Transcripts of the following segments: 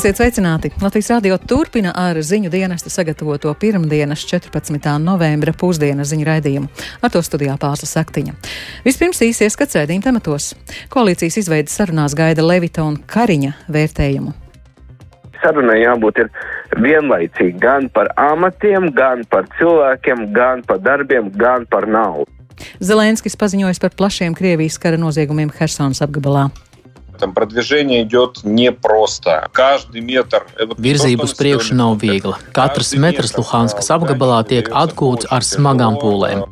Esiet sveicināti! Latvijas radio turpina ar ziņu dienesta sagatavoto pirmdienas 14. novembra pusdienas ziņu raidījumu. Ar to studijā pārsla saktiņa. Vispirms īsi ieskats rēdījuma tematos. Koalīcijas izveidas sarunās gaida Levita un Kariņa vērtējumu. Sarunai jābūt vienlaicīgi gan par amatiem, gan par cilvēkiem, gan par darbiem, gan par naudu. Zelenskis paziņojas par plašiem Krievijas kara noziegumiem Helsonas apgabalā. Там продвижение идет непросто. Каждый метр... Virzība uz priekšu nav viegla. Katrs metrs Luhanskas apgabalā tiek atgūts ar smagām pūlēm.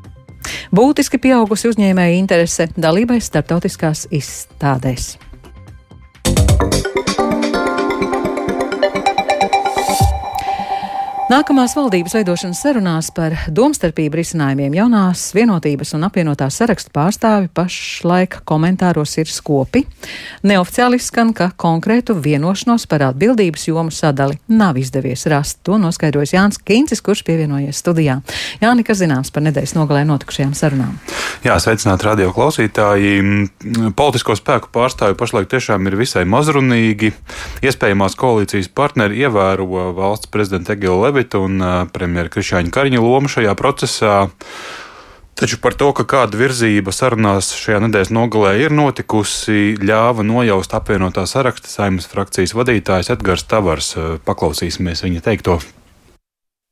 Būtiski pieaugusi uzņēmēja interese dalībai starptautiskās izstādēs. Nākamās valdības veidošanas sarunās par domstarpību risinājumiem jaunās vienotības un apvienotās sarakstu pārstāvi pašlaik komentāros ir skopi. Neoficiāli skan, ka konkrētu vienošanos par atbildības jomu sadali nav izdevies rast. To noskaidrojas Jānis Kīncis, kurš pievienojies studijā. Jāni, kas zināms par nedēļas nogalē notikušajām sarunām? Jā, sveicināti radio klausītāji. Politisko spēku pārstāvi pašlaik tiešām ir visai mazrunīgi. Iespējamās koalīcijas partneri ievēro valsts prezidenta Egila Levi Levita un premjera Krišāņa Kariņa loma šajā procesā. Taču par to, ka kāda virzība sarunās šajā nedēļas nogalē ir notikusi, ļāva nojaust apvienotā saraksta saimnes frakcijas vadītājs Edgars Tavars. Paklausīsimies viņa teikto.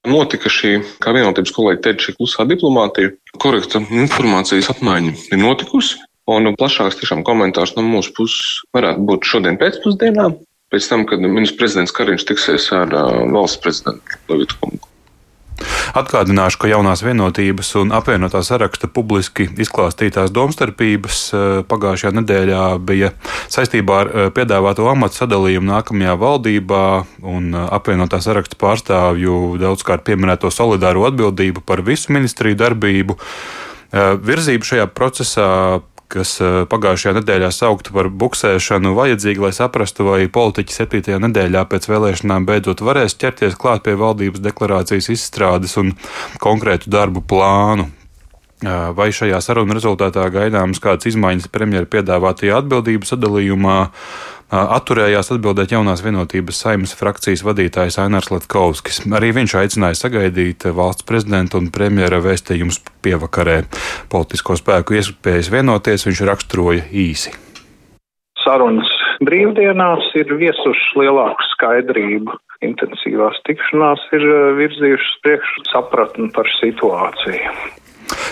Notika šī, kā vienotības kolēģi teica, šī klusā diplomātija, korekta informācijas apmaiņa ir notikusi. Un plašāks tiešām komentārs no mūsu puses varētu būt šodien pēcpusdienā pēc tam, kad ministrs prezidents Kariņš tiksies ar valsts prezidentu Levitu kungu. Atgādināšu, ka jaunās vienotības un apvienotā saraksta publiski izklāstītās domstarpības pagājušajā nedēļā bija saistībā ar piedāvāto amatu sadalījumu nākamajā valdībā un apvienotā saraksta pārstāvju daudzkārt pieminēto solidāro atbildību par visu ministriju darbību. Virzība šajā procesā kas eh, pagājušajā nedēļā saukta par buksēšanu, vajadzīga, lai saprastu, vai politiķi 7. nedēļā pēc vēlēšanām beidzot varēs ķerties klāt pie valdības deklarācijas izstrādes un konkrētu darbu plānu. Eh, vai šajā sarunu rezultātā gaidāmas kādas izmaiņas premjeras piedāvātajā atbildības sadalījumā, atturējās atbildēt jaunās vienotības saimnes frakcijas vadītājs Ainārs Latkovskis. Arī viņš aicināja sagaidīt valsts prezidenta un premjera vēstījumus pievakarē. Politisko spēku iespējas vienoties viņš raksturoja īsi. Sarunas brīvdienās ir viesušas lielāku skaidrību. Intensīvās tikšanās ir virzījušas priekšu sapratni par situāciju.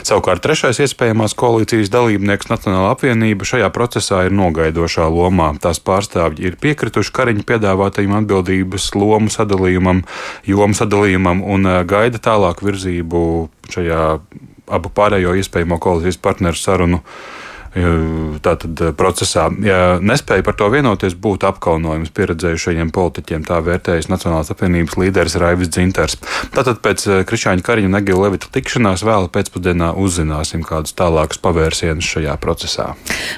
Savukārt trešais iespējamās koalīcijas dalībnieks Nacionāla apvienība šajā procesā ir nogaidošā lomā. Tās pārstāvji ir piekrituši Kariņa piedāvātajam atbildības lomu sadalījumam, jomu sadalījumam un gaida tālāk virzību šajā abu pārējo iespējamo koalīcijas partneru sarunu tātad procesā. Ja nespēja par to vienoties, būtu apkaunojums pieredzējušajiem politiķiem, tā vērtējas Nacionālās apvienības līderis Raivis Dzinters. Tātad pēc Krišāņa Kariņa un Negila Levita tikšanās vēl pēcpusdienā uzzināsim kādus tālākus pavērsienus šajā procesā.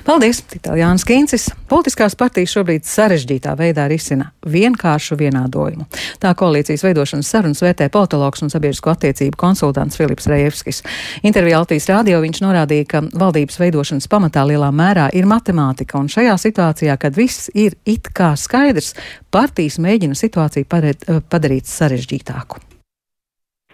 Paldies, Itālijāns Kīncis. Politiskās partijas šobrīd sarežģītā veidā risina vienkāršu vienādojumu. Tā koalīcijas veidošanas sarunas vērtē politologs un sabiedrisko attiecību konsultants Filips Rejevskis. Intervijā Altīs rādio viņš norādīja, ka valdības veidošanas pamatā pamatā lielā mērā ir matemātika, un šajā situācijā, kad viss ir it kā skaidrs, partijas mēģina situāciju padarīt sarežģītāku.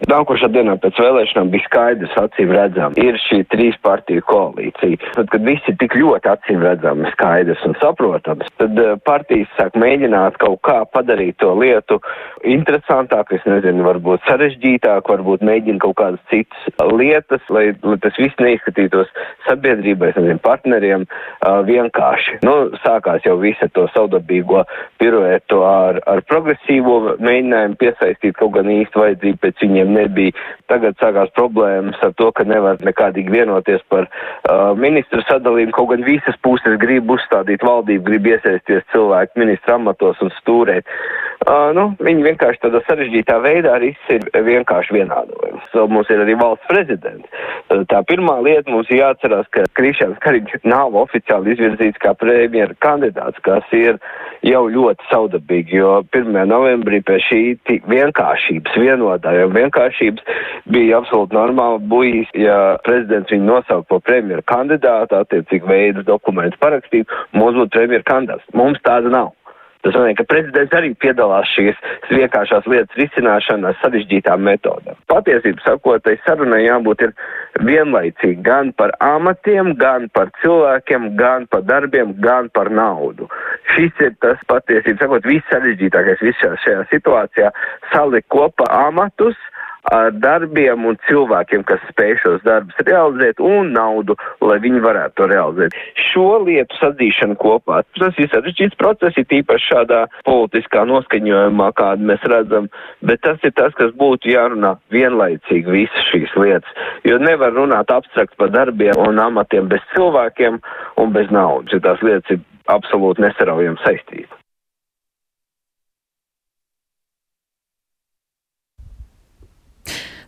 Nākošā dienā pēc vēlēšanām bija skaidrs, acīm redzams, ir šī trīs partiju koalīcija. Tad, kad viss ir tik ļoti acīm redzams, skaidrs un saprotams, tad uh, partijas sāk mēģināt kaut kā padarīt to lietu interesantāku, es nezinu, varbūt sarežģītāku, varbūt mēģina kaut kādas citas lietas, lai, lai tas viss neizskatītos sabiedrībai, nezinu, partneriem uh, vienkārši. Nu, sākās jau visa to saudabīgo piruetu ar, ar progresīvo mēģinājumu piesaistīt kaut gan īstu vajadzību pēc viņiem nebija. Tagad sākās problēmas ar to, ka nevar nekādīgi vienoties par uh, ministru sadalījumu, kaut gan visas puses grib uzstādīt valdību, grib iesaisties cilvēku ministru amatos un stūrēt. Uh, nu, viņi vienkārši tādā sarežģītā veidā arī ir vienkārši vienādojums. So, mums ir arī valsts prezidents. Tā pirmā lieta mums ir jāatcerās, ka Krišāns Kariņš nav oficiāli izvirzīts kā premjera kandidāts, kas ir jau ļoti saudabīgi, jo 1. novembrī pie šī vienkāršības, vienotājuma vienkāršības bija absolūti normāli bujis, ja prezidents viņu nosaukt par premjera kandidātu, attiecīgi veidu dokumentus parakstīt, mums būtu premjera kandidāts. Mums tāda nav. Tas nozīmē, ka prezidents arī piedalās šīs vienkāršās lietas risināšanā sarežģītām metodēm. Patiesību sakot, tai sarunai jābūt ir vienlaicīgi gan par amatiem, gan par cilvēkiem, gan par darbiem, gan par naudu. Šis ir tas patiesību sakot, viss sarežģītākais visā šajā situācijā - salikt kopā amatus, darbiem un cilvēkiem, kas spēj šos darbus realizēt, un naudu, lai viņi varētu to realizēt. Šo lietu sadzīšana kopā, tas ir sarežģīts process, ir tīpaši šādā politiskā noskaņojumā, kādu mēs redzam, bet tas ir tas, kas būtu jārunā vienlaicīgi visas šīs lietas, jo nevar runāt abstrakt par darbiem un amatiem bez cilvēkiem un bez naudas, ja tās lietas ir absolūti nesaraujami saistītas.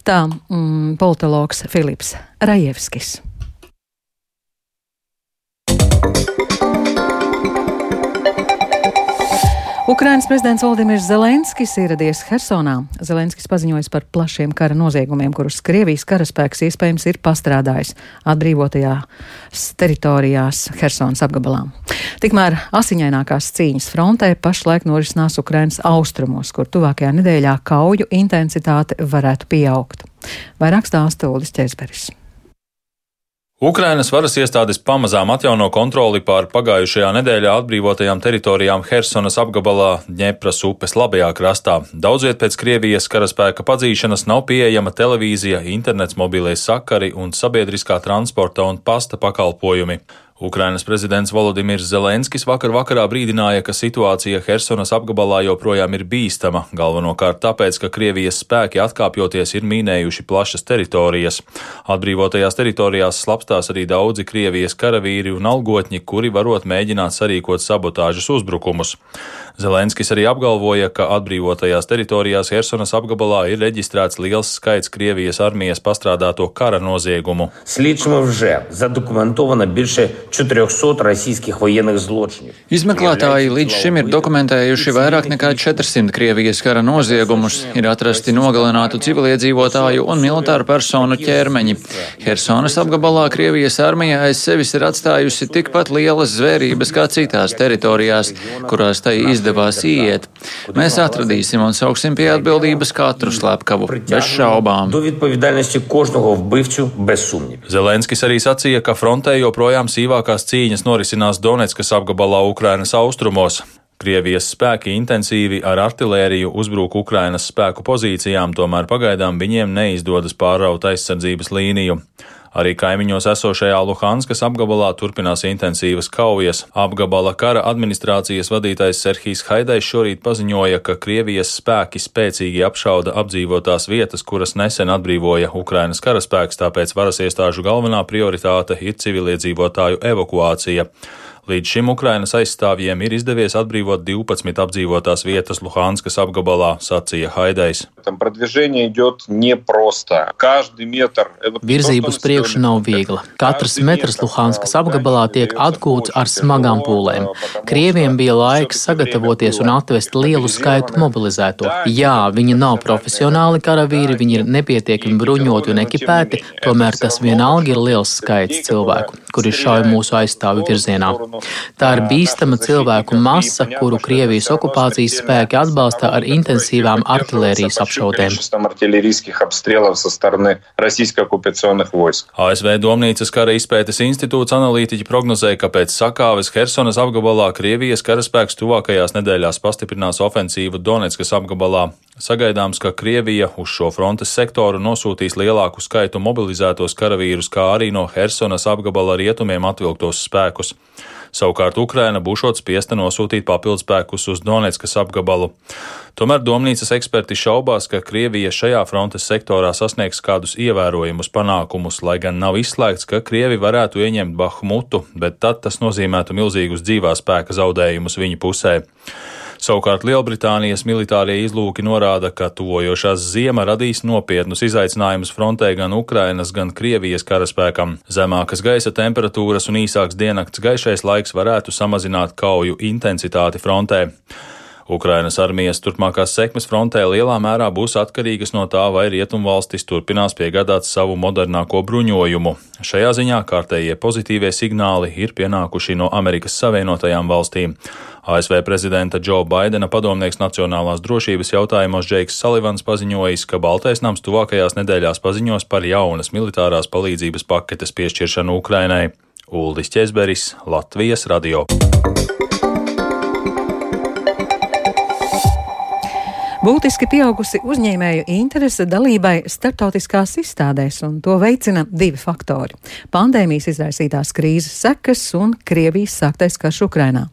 Tā mm, politologs Filips Rajevskis. Ukrainas prezidents Valdimirs Zelenskis ieradies Hersonā. Zelenskis paziņoja par plašiem kara noziegumiem, kurus Krievijas karaspēks iespējams ir pastrādājis atbrīvotajās teritorijās Hersonas apgabalā. Tikmēr asiņainākās cīņas frontē pašlaik norisinās Ukrainas austrumos, kur tuvākajā nedēļā kauju intensitāte varētu pieaugt. Vairāk stāsta Ulis Česberis. Ukrainas varas iestādes pamazām atjauno kontroli pār pagājušajā nedēļā atbrīvotajām teritorijām Hersonas apgabalā Dņepras upes labajā krastā. Daudziet pēc Krievijas karaspēka padzīšanas nav pieejama televīzija, internets, mobilais sakari un sabiedriskā transporta un pasta pakalpojumi. Ukrainas prezidents Volodimirs Zelenskis vakar vakarā brīdināja, ka situācija Hersonas apgabalā joprojām ir bīstama, galvenokārt tāpēc, ka Krievijas spēki atkāpjoties ir mīnējuši plašas teritorijas. Atbrīvotajās teritorijās slapstās arī daudzi Krievijas karavīri un algotņi, kuri varot mēģināt sarīkot sabotāžas uzbrukumus. Zelenskis arī apgalvoja, ka atbrīvotajās teritorijās Hersonas apgabalā ir reģistrēts liels skaits Krievijas armijas pastrādāto kara noziegumu. Слідчими вже задокументовано більше 400 російських воєнних злочинів. Izmeklētāji līdz šim ir dokumentējuši vairāk nekā 400 Krievijas kara noziegumus, ir atrasti nogalinātu civiliedzīvotāju un militāru personu ķermeņi. Hersonas apgabalā Krievijas armija aiz sevis ir atstājusi tikpat lielas zvērības kā citās teritorijās, kurās tai izdevās iet. Mēs atradīsim un sauksim pie atbildības katru slepkavu, bez šaubām. До відповідальності кожного вбивцю без сумнівів. Zelenskis arī sacīja, ka frontē joprojām sīvākās cīņas norisinās Donetskas apgabalā Ukrainas austrumos. Krievijas spēki intensīvi ar artilēriju uzbrūk Ukrainas spēku pozīcijām, tomēr pagaidām viņiem neizdodas pāraut aizsardzības līniju. Arī kaimiņos esošajā Luhanskas apgabalā turpinās intensīvas kaujas. Apgabala kara administrācijas vadītājs Serhijs Haidais šorīt paziņoja, ka Krievijas spēki spēcīgi apšauda apdzīvotās vietas, kuras nesen atbrīvoja Ukrainas karaspēks, tāpēc varas iestāžu galvenā prioritāte ir civiliedzīvotāju evakuācija. Līdz šim Ukrainas aizstāvjiem ir izdevies atbrīvot 12 apdzīvotās vietas Luhanskas apgabalā, sacīja Haidais. Virzība uz priekšu nav viegla. Katrs metrs Luhanskas apgabalā tiek atgūts ar smagām pūlēm. Krieviem bija laiks sagatavoties un atvest lielu skaitu mobilizēto. Jā, viņi nav profesionāli karavīri, viņi ir nepietiekami bruņoti un ekipēti, tomēr tas vienalga ir liels skaits cilvēku, kuri šauj mūsu aizstāvi virzienā. Tā ir bīstama cilvēku masa, kuru Krievijas okupācijas spēki atbalsta ar intensīvām artilērijas apšaudēm. ASV Domnīcas kara izpētes institūts analītiķi prognozēja, ka pēc sakāves Hersonas apgabalā Krievijas karaspēks tuvākajās nedēļās pastiprinās ofensīvu Donetskas apgabalā. Sagaidāms, ka Krievija uz šo frontes sektoru nosūtīs lielāku skaitu mobilizētos karavīrus, kā arī no Hersonas apgabala rietumiem atvilktos spēkus. Savukārt Ukraina būšot spiesta nosūtīt papildspēkus uz Donetskas apgabalu. Tomēr domnīcas eksperti šaubās, ka Krievija šajā frontes sektorā sasniegs kādus ievērojumus panākumus, lai gan nav izslēgts, ka Krievi varētu ieņemt Bahmutu, bet tad tas nozīmētu milzīgus dzīvā spēka zaudējumus viņu pusē. Savukārt Lielbritānijas militārie izlūki norāda, ka tuvojošās ziema radīs nopietnus izaicinājumus frontē gan Ukrainas, gan Krievijas karaspēkam. Zemākas gaisa temperatūras un īsāks diennakts gaišais laiks varētu samazināt kauju intensitāti frontē. Ukrainas armijas turpmākās sekmes frontē lielā mērā būs atkarīgas no tā, vai rietumvalstis turpinās piegādāt savu modernāko bruņojumu. Šajā ziņā kārtējie pozitīvie signāli ir pienākuši no Amerikas Savienotajām valstīm. ASV prezidenta Džo Baidena padomnieks nacionālās drošības jautājumos Džeiks Salivans paziņojis, ka Baltais nams tuvākajās nedēļās paziņos par jaunas militārās palīdzības paketes piešķiršanu Ukrainai. Uldis Česberis, Latvijas radio. Būtiski pieaugusi uzņēmēju interese dalībai starptautiskās izstādēs, un to veicina divi faktori - pandēmijas izraisītās krīzes sekas un Krievijas sāktais karš Ukrainā.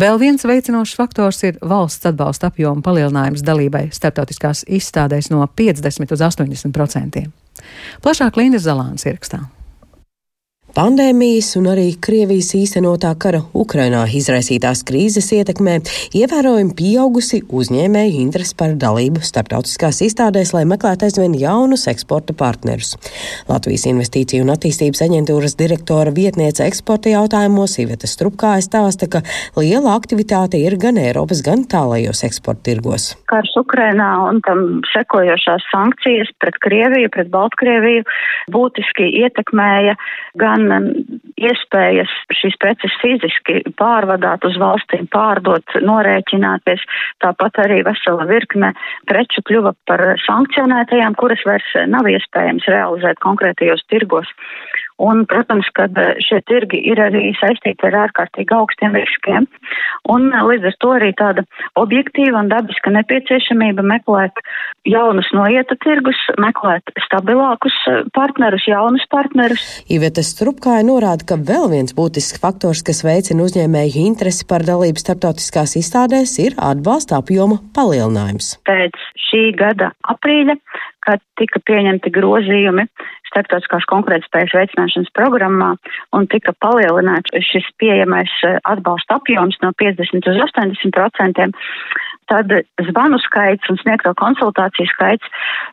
Vēl viens veicinošs faktors ir valsts atbalsta apjoma palielinājums dalībai starptautiskās izstādēs no 50 uz 80 procentiem. Plašāk Linda Zalāns ierakstā. Pandēmijas un arī Krievijas īstenotā kara Ukrainā izraisītās krīzes ietekmē ievērojami pieaugusi uzņēmēju interese par dalību starptautiskās izstādēs, lai meklētu aizvien jaunus eksporta partnerus. Latvijas Investīciju un attīstības aģentūras direktora vietniece eksporta jautājumos Iveta Strupkā stāsta, ka liela aktivitāte ir gan Eiropas, gan tālajos eksporta tirgos. Karš Ukrainā un tam sekojošās sankcijas pret Krieviju, pret Baltkrieviju būtiski ietekmēja gan gan iespējas šīs preces fiziski pārvadāt uz valstīm, pārdot, norēķināties. Tāpat arī vesela virkne preču kļuva par sankcionētajām, kuras vairs nav iespējams realizēt konkrētajos tirgos. Un, protams, ka šie tirgi ir arī saistīti ar ārkārtīgi augstiem riskiem. Un līdz ar to arī tāda objektīva un dabiska nepieciešamība meklēt jaunus noieta tirgus, meklēt stabilākus partnerus, jaunus partnerus. Iveta Strupkāja norāda, ka vēl viens būtisks faktors, kas veicina uzņēmēju interesi par dalību starptautiskās izstādēs, ir atbalsta apjoma palielinājums. Pēc šī gada aprīļa, kad tika pieņemti grozījumi starptautiskās konkurētspējas veicināšanas programmā un tika palielināts šis pieejamais eh, atbalsta apjoms no 50 uz 80 procentiem, tad zvanu skaits un sniegto konsultāciju skaits,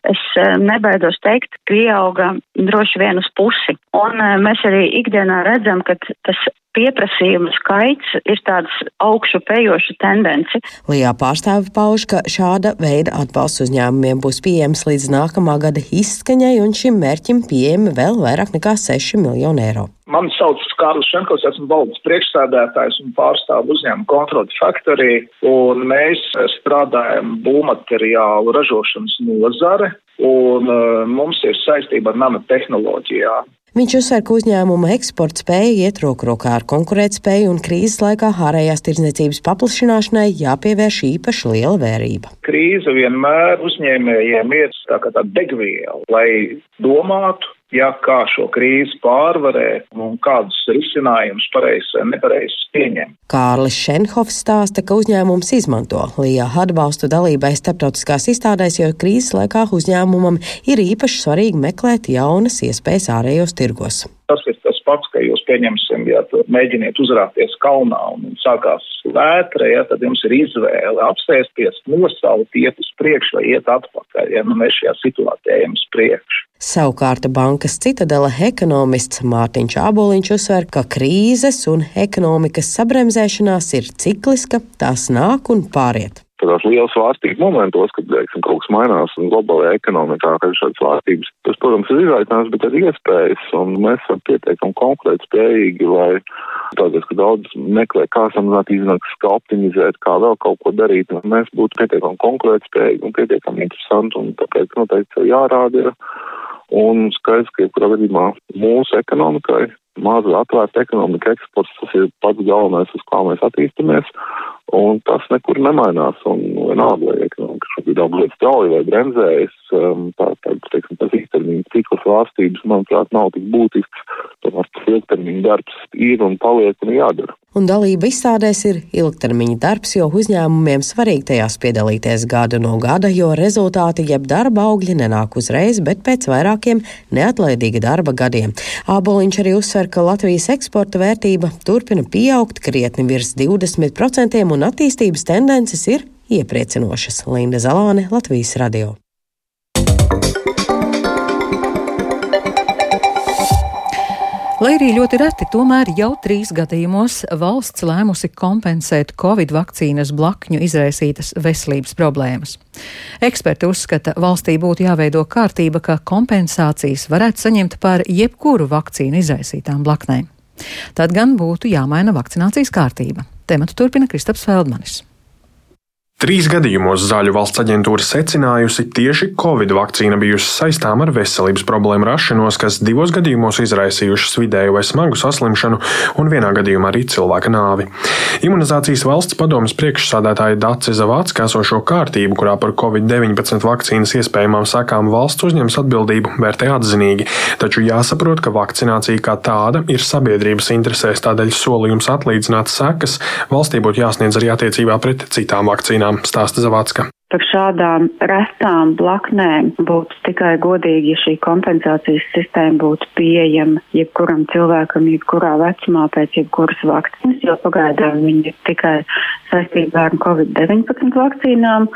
es eh, nebaidos teikt, pieauga droši vien uz pusi. Un eh, mēs arī ikdienā redzam, ka tas pieprasījumu skaits ir tāds augšu pejošu tendenci. Lijā pārstāvi pauž, ka šāda veida atbalsts uzņēmumiem būs pieejams līdz nākamā gada izskaņai, un šim mērķim pieejami vēl vairāk nekā 6 miljoni eiro. Mani sauc Kārlis Šenkovs, esmu valdes priekšstādētājs un pārstāvu uzņēmumu kontroli faktorī, un mēs strādājam būvmateriālu ražošanas nozare, un uh, mums ir saistība ar nanotehnoloģijām. Viņš uzsver, ka uzņēmuma eksporta spēja iet roku rokā ar konkurētspēju un krīzes laikā ārējās tirdzniecības paplašināšanai jāpievērš īpaši liela vērība. Krīze vienmēr uzņēmējiem ir tā kā tā degviela, lai domātu, ja kā šo krīzi pārvarēt un kādus risinājumus pareizs vai nepareizs pieņemt. Kārlis Šenhofs stāsta, ka uzņēmums izmanto LIA atbalstu dalībai starptautiskās izstādēs, jo krīzes laikā uzņēmumam ir īpaši svarīgi meklēt jaunas iespējas ārējos tirgos. Tas ir tas pats, ka jūs pieņemsim, ja mēģiniet uzrāpties kalnā un sākās vētra, ja tad jums ir izvēle apsēsties, nosaukt, iet uz priekšu vai iet atpakaļ, ja nu mēs šajā situācijā ejam uz priekšu. Savukārt bankas citadela ekonomists Mārtiņš Āboliņš uzsver, ka krīzes un ekonomikas sabremzēšanās ir cikliska, tās nāk un pāriet tādās liels svārstības momentos, kad teiksim, kaut kas mainās un globālajā ekonomikā, kad ir šādas svārstības. Tas, protams, ir izaicinājums, bet arī iespējas, un mēs esam pietiekami konkurēt spējīgi, lai tādēļ, ka daudz meklē, kā samazināt izmaksas, kā optimizēt, kā vēl kaut ko darīt, un mēs būtu pietiekami konkurēt spējīgi un pietiekami interesanti, un tāpēc noteikti jārāda ir Un skaidrs, ka jebkurā gadījumā mūsu ekonomikai, maza atvērta ekonomika, eksports, tas ir pats galvenais, uz kā mēs attīstamies, un tas nekur nemainās. Un vienalga, vai ekonomika šobrīd apgūst strauji vai bremzējas, um, tā, tā, teiksim, tas īstermiņa cikls vārstības, manuprāt, nav tik būtisks. Tomēr tas ilgtermiņa darbs ir un paliek un jādara un dalība izstādēs ir ilgtermiņa darbs, jo uzņēmumiem svarīgi tajās piedalīties gadu no gada, jo rezultāti jeb darba augļi nenāk uzreiz, bet pēc vairākiem neatlaidīga darba gadiem. Āboliņš arī uzsver, ka Latvijas eksporta vērtība turpina pieaugt krietni virs 20% un attīstības tendences ir iepriecinošas. Linda Zalāne, Latvijas radio. Lai arī ļoti reti, tomēr jau trīs gadījumos valsts lēmusi kompensēt Covid vakcīnas blakņu izraisītas veselības problēmas. Eksperti uzskata, valstī būtu jāveido kārtība, ka kompensācijas varētu saņemt par jebkuru vakcīnu izraisītām blaknēm. Tad gan būtu jāmaina vakcinācijas kārtība. Tematu turpina Kristaps Feldmanis. Trīs gadījumos Zāļu valsts aģentūra secinājusi tieši Covid vakcīna bijusi saistām ar veselības problēmu rašanos, kas divos gadījumos izraisījušas vidēju vai smagu saslimšanu un vienā gadījumā arī cilvēka nāvi. Imunizācijas valsts padomas priekšsādātāja Dace Zavacka esošo kārtību, kurā par Covid-19 vakcīnas iespējamām sakām valsts uzņems atbildību, vērtē atzinīgi, taču jāsaprot, ka vakcinācija kā tāda ir sabiedrības interesēs, tādēļ solījums atlīdzināt sekas. Valstī būtu jāsniedz arī attiecībā pret citām vakcīnām blaknēm, stāsta Zavacka. Par šādām retām blaknēm būtu tikai godīgi, ja šī kompensācijas sistēma būtu pieejama jebkuram cilvēkam, jebkurā vecumā pēc jebkuras vakcīnas, jo pagaidām viņi ir tikai saistībā ar Covid-19 vakcīnām,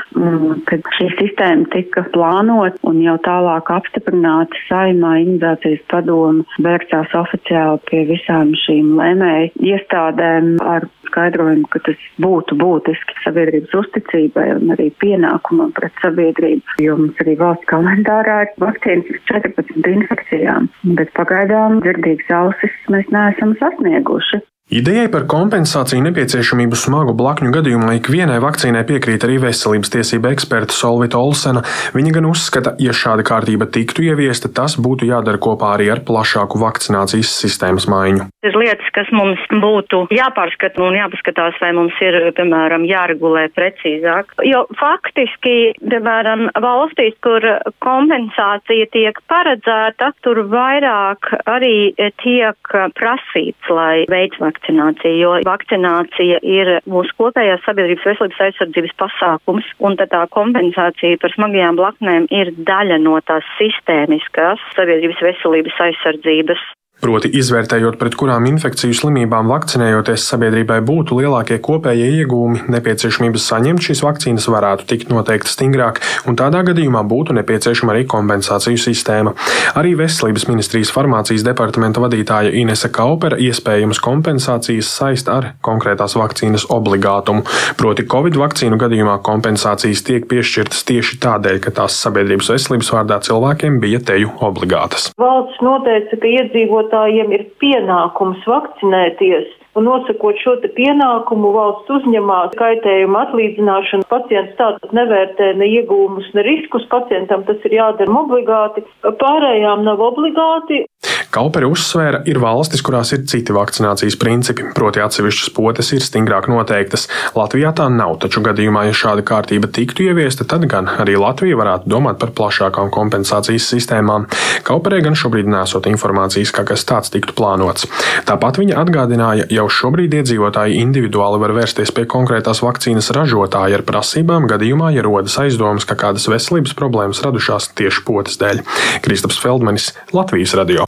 kad šī sistēma tika plānot un jau tālāk apstiprināta saimā imunizācijas padoma vērtās oficiāli pie visām šīm lēmēju iestādēm ar skaidrojumu, ka tas būtu būtiski sabiedrības uzticībai un arī pienākumam pret sabiedrību, jo mums arī valsts kalendārā ir vakcīnas uz 14 infekcijām, bet pagaidām dzirdīgas ausis mēs neesam sasnieguši. Idejai par kompensāciju nepieciešamību smagu blakņu gadījumā ikvienai vakcīnai piekrīt arī veselības tiesība eksperta Solvita Olsena. Viņa gan uzskata, ja šāda kārtība tiktu ieviesta, tas būtu jādara kopā arī ar plašāku vakcinācijas sistēmas maiņu. Ir lietas, kas mums būtu jāpārskata un jāpaskatās, vai mums ir, piemēram, jāregulē precīzāk. Jo faktiski, piemēram, valstīs, kur kompensācija tiek paredzēta, tur vairāk arī tiek prasīts, lai veids vakcināciju jo vakcinācija ir mūsu kopējās sabiedrības veselības aizsardzības pasākums, un tā kompensācija par smagajām blaknēm ir daļa no tās sistēmiskās sabiedrības veselības aizsardzības Proti, izvērtējot, pret kurām infekciju slimībām vakcinējoties sabiedrībai būtu lielākie kopējie iegūmi, nepieciešamības saņemt šīs vakcīnas varētu tikt noteikti stingrāk, un tādā gadījumā būtu nepieciešama arī kompensāciju sistēma. Arī Veselības ministrijas farmācijas departamenta vadītāja Inese Kaupera iespējamas kompensācijas saist ar konkrētās vakcīnas obligātumu. Proti, Covid vakcīnu gadījumā kompensācijas tiek piešķirtas tieši tādēļ, ka tās sabiedrības veselības vārdā cilvēkiem bija teju obligātas. Valsts noteica, ka iedzīvotāji iedzīvotājiem ir pienākums vakcinēties. Un nosakot šo pienākumu, valsts uzņemās kaitējumu atlīdzināšanu. Pacients tātad nevērtē ne iegūmus, ne riskus. Pacientam tas ir jādara obligāti. Pārējām nav obligāti. Kauperi uzsvēra, ir valstis, kurās ir citi vakcinācijas principi, proti atsevišķas potes ir stingrāk noteiktas. Latvijā tā nav, taču gadījumā, ja šāda kārtība tiktu ieviesta, tad gan arī Latvija varētu domāt par plašākām kompensācijas sistēmām. Kauperē gan šobrīd nesot informācijas, kā kas tāds tiktu plānots. Tāpat viņa atgādināja, jau šobrīd iedzīvotāji individuāli var vērsties pie konkrētās vakcīnas ražotāja ar prasībām gadījumā, ja rodas aizdomas, ka kādas veselības problēmas radušās tieši potes dēļ. Kristaps Feldmanis, Latvijas radio.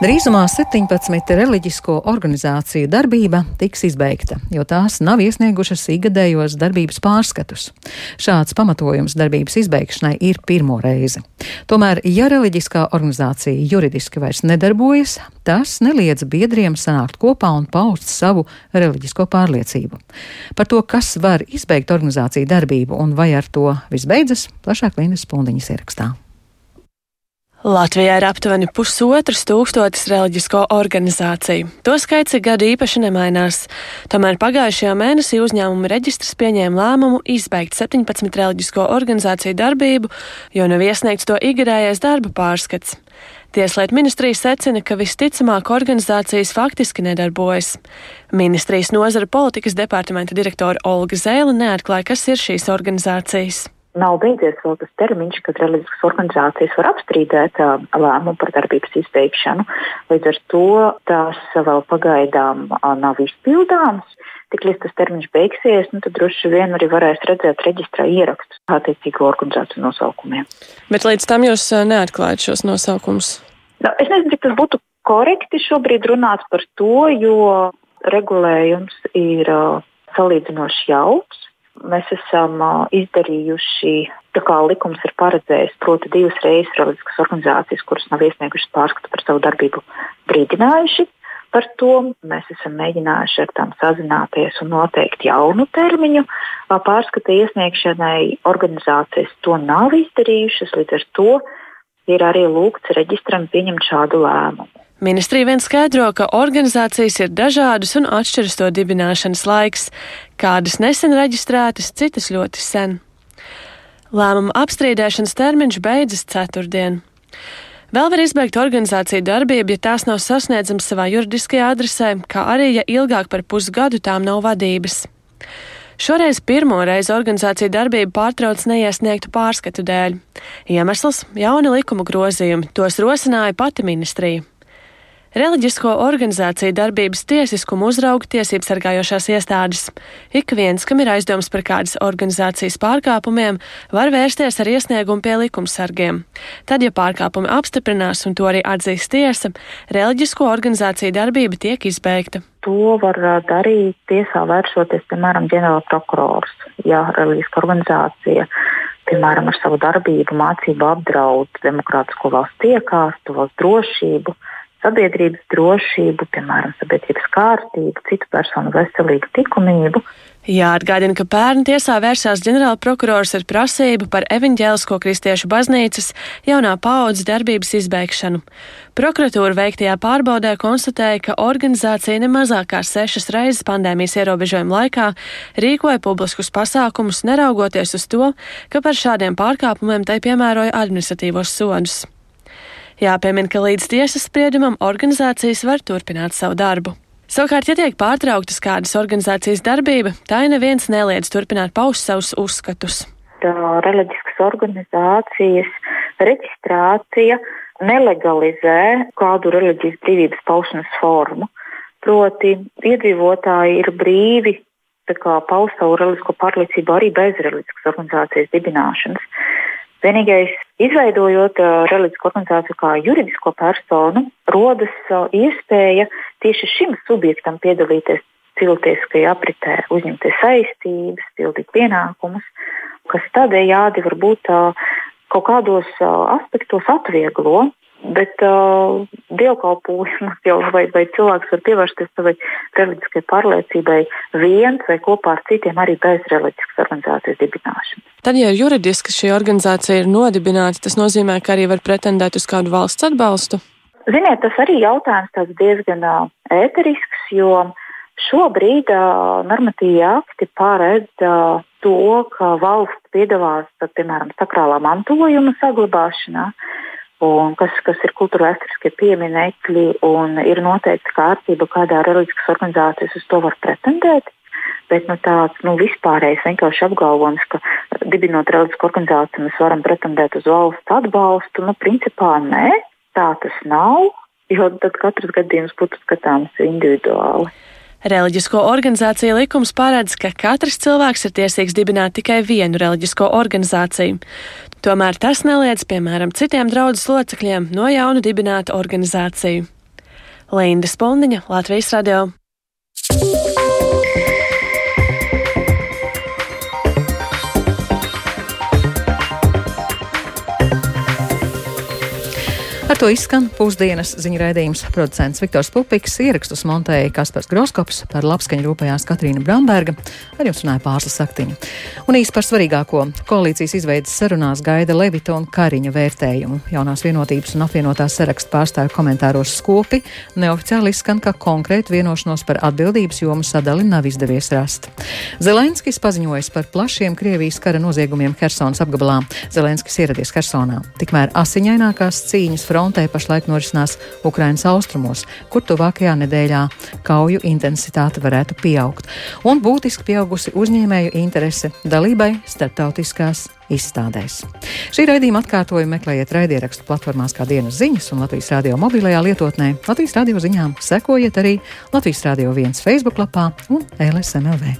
Drīzumā 17 reliģisko organizāciju darbība tiks izbeigta, jo tās nav iesniegušas ikgadējos darbības pārskatus. Šāds pamatojums darbības izbeigšanai ir pirmo reizi. Tomēr, ja reliģiskā organizācija juridiski vairs nedarbojas, tas neliedz biedriem sanākt kopā un paust savu reliģisko pārliecību. Par to, kas var izbeigt organizāciju darbību un vai ar to viss beidzas, plašāk Līnas Pundiņas ierakstā. Latvijā ir aptuveni pusotras tūkstotis reliģisko organizāciju. To skaits ir gadu īpaši nemainās. Tomēr pagājušajā mēnesī uzņēmuma reģistrs pieņēma lēmumu izbeigt 17 reliģisko organizāciju darbību, jo nav iesniegts to igadējais darba pārskats. Tieslietu ministrija secina, ka visticamāk organizācijas faktiski nedarbojas. Ministrijas nozara politikas departamenta direktora Olga Zēla neatklāja, kas ir šīs organizācijas nav beidzies vēl tas termiņš, kad reliģiskas organizācijas var apstrīdēt lēmumu par darbības izbeigšanu. Līdz ar to tās vēl pagaidām nav izpildāmas. Tik līdz tas termiņš beigsies, nu, tad droši vien arī varēs redzēt reģistrā ierakstus attiecīgo organizāciju nosaukumiem. Bet līdz tam jūs neatklājat šos nosaukumus? Nu, es nezinu, cik tas būtu korekti šobrīd runāt par to, jo regulējums ir salīdzinoši jauks. Mēs esam izdarījuši tā kā likums ir paredzējis, proti divas reizes reliģiskas organizācijas, kuras nav iesniegušas pārskatu par savu darbību, brīdinājuši par to. Mēs esam mēģinājuši ar tām sazināties un noteikt jaunu termiņu pārskata iesniegšanai. Organizācijas to nav izdarījušas, līdz ar to ir arī lūgts reģistram pieņemt šādu lēmumu. Ministrija vien skaidro, ka organizācijas ir dažādas un atšķiras to dibināšanas laiks, kādas nesen reģistrētas, citas ļoti sen. Lēmuma apstrīdēšanas termiņš beidzas ceturtdien. Vēl var izbeigt organizāciju darbību, ja tās nav sasniedzamas savā juridiskajā adresē, kā arī, ja ilgāk par pusgadu tām nav vadības. Šoreiz pirmo reizi organizācija darbību pārtrauc neiesniegtu pārskatu dēļ. Iemesls - jauni likuma grozījumi, tos rosināja pati ministrija. Reliģisko organizāciju darbības tiesiskumu uzrauga tiesību sargājošās iestādes. Ik viens, kam ir aizdoms par kādas organizācijas pārkāpumiem, var vērsties ar iesniegumu pie likumsargiem. Tad, ja pārkāpumi apstiprinās un to arī atzīs tiesa, reliģisko organizāciju darbība tiek izbeigta. To var darīt tiesā vēršoties, piemēram, ģenerāla prokurors, ja reliģiska organizācija piemēram, ar savu darbību, mācību apdraud demokrātisko valsts iekārtu, valsts drošību sabiedrības drošību, piemēram, sabiedrības kārtību, citu personu veselīgu likumību. Jāatgādina, ka pērn tiesā vērsās ģenerālprokurors ar prasību par evaņģēlisko kristiešu baznīcas jaunā paaudzes darbības izbeigšanu. Prokuratūra veiktajā pārbaudē konstatēja, ka organizācija nemazāk kā sešas reizes pandēmijas ierobežojuma laikā rīkoja publiskus pasākumus, neraugoties uz to, ka par šādiem pārkāpumiem tai piemēroja administratīvos sodus. Jāpiemina, ka līdz tiesas spriedumam organizācijas var turpināt savu darbu. Savukārt, ja tiek pārtrauktas kādas organizācijas darbība, tā neviens neliedz turpināt paust savus uzskatus. Reliģiskas organizācijas reģistrācija nelegalizē kādu reliģijas brīvības paušanas formu. Proti, iedzīvotāji ir brīvi paust savu reliģisko pārliecību arī bez reliģiskas organizācijas dibināšanas. Vienīgais, izveidojot uh, reliģisku organizāciju kā juridisko personu, rodas uh, iespēja tieši šim subjektam piedalīties cilvēciskajā apritē, uzņemties saistības, pildīt pienākumus, kas tādējādi varbūt uh, kaut kādos aspektos atvieglo Bet uh, dievkalpojumu jau vai, vai cilvēks var pievērsties savai reliģiskajai pārliecībai viens vai kopā ar citiem arī bez reliģiskas organizācijas dibināšanas. Tad, ja juridiski šī organizācija ir nodibināta, tas nozīmē, ka arī var pretendēt uz kādu valsts atbalstu? Ziniet, tas arī jautājums diezgan uh, ēterisks, jo šobrīd uh, normatīvi akti pārēdz uh, to, ka valsts piedalās, piemēram, sakrālā mantojuma saglabāšanā un kas, kas ir kultūrvēsturiskie pieminekļi, un ir noteikta kārtība, kādā reliģiskas organizācijas uz to var pretendēt. Bet nu, tāds nu, vispārējais vienkārši apgalvojums, ka dibinot reliģisku organizāciju, mēs varam pretendēt uz valsts atbalstu, nu, principā nē, tā tas nav, jo tad katrs gadījums būtu skatāms individuāli. Reliģisko organizāciju likums paredz, ka katrs cilvēks ir tiesīgs dibināt tikai vienu reliģisko organizāciju. Tomēr tas neliedz, piemēram, citiem draudzes locekļiem no jaunu dibināt organizāciju. Linda Spundiņa, Latvijas radio. To izskan pusdienas ziņu raidījums. Producents Viktors Pupiks ierakstus montēja Kaspars Groskops, par labskaņu rūpējās Katrīna Bramberga, ar jums runāja Pārslas Saktiņa. Un īsti par svarīgāko koalīcijas izveidas sarunās gaida Levita un Kariņa vērtējumu. Jaunās vienotības un apvienotās sarakstu pārstāvju komentāros skopi neoficiāli izskan, ka konkrētu vienošanos par atbildības jomu sadali nav izdevies rast. Zelenskis paziņojas par plašiem Krievijas kara noziegumiem Helsonas apgabalā. Zelenskis ieradies Helsonā. Tikmēr asiņainākās cīņas frontē frontē pašlaik norisinās Ukrainas austrumos, kur tuvākajā nedēļā kauju intensitāte varētu pieaugt, un būtiski pieaugusi uzņēmēju interese dalībai starptautiskās izstādēs. Šī raidījuma atkārtojumu meklējiet raidierakstu platformās kā dienas ziņas un Latvijas radio mobilajā lietotnē. Latvijas radio ziņām sekojiet arī Latvijas radio viens Facebook lapā un LSMLV.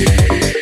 Yeah.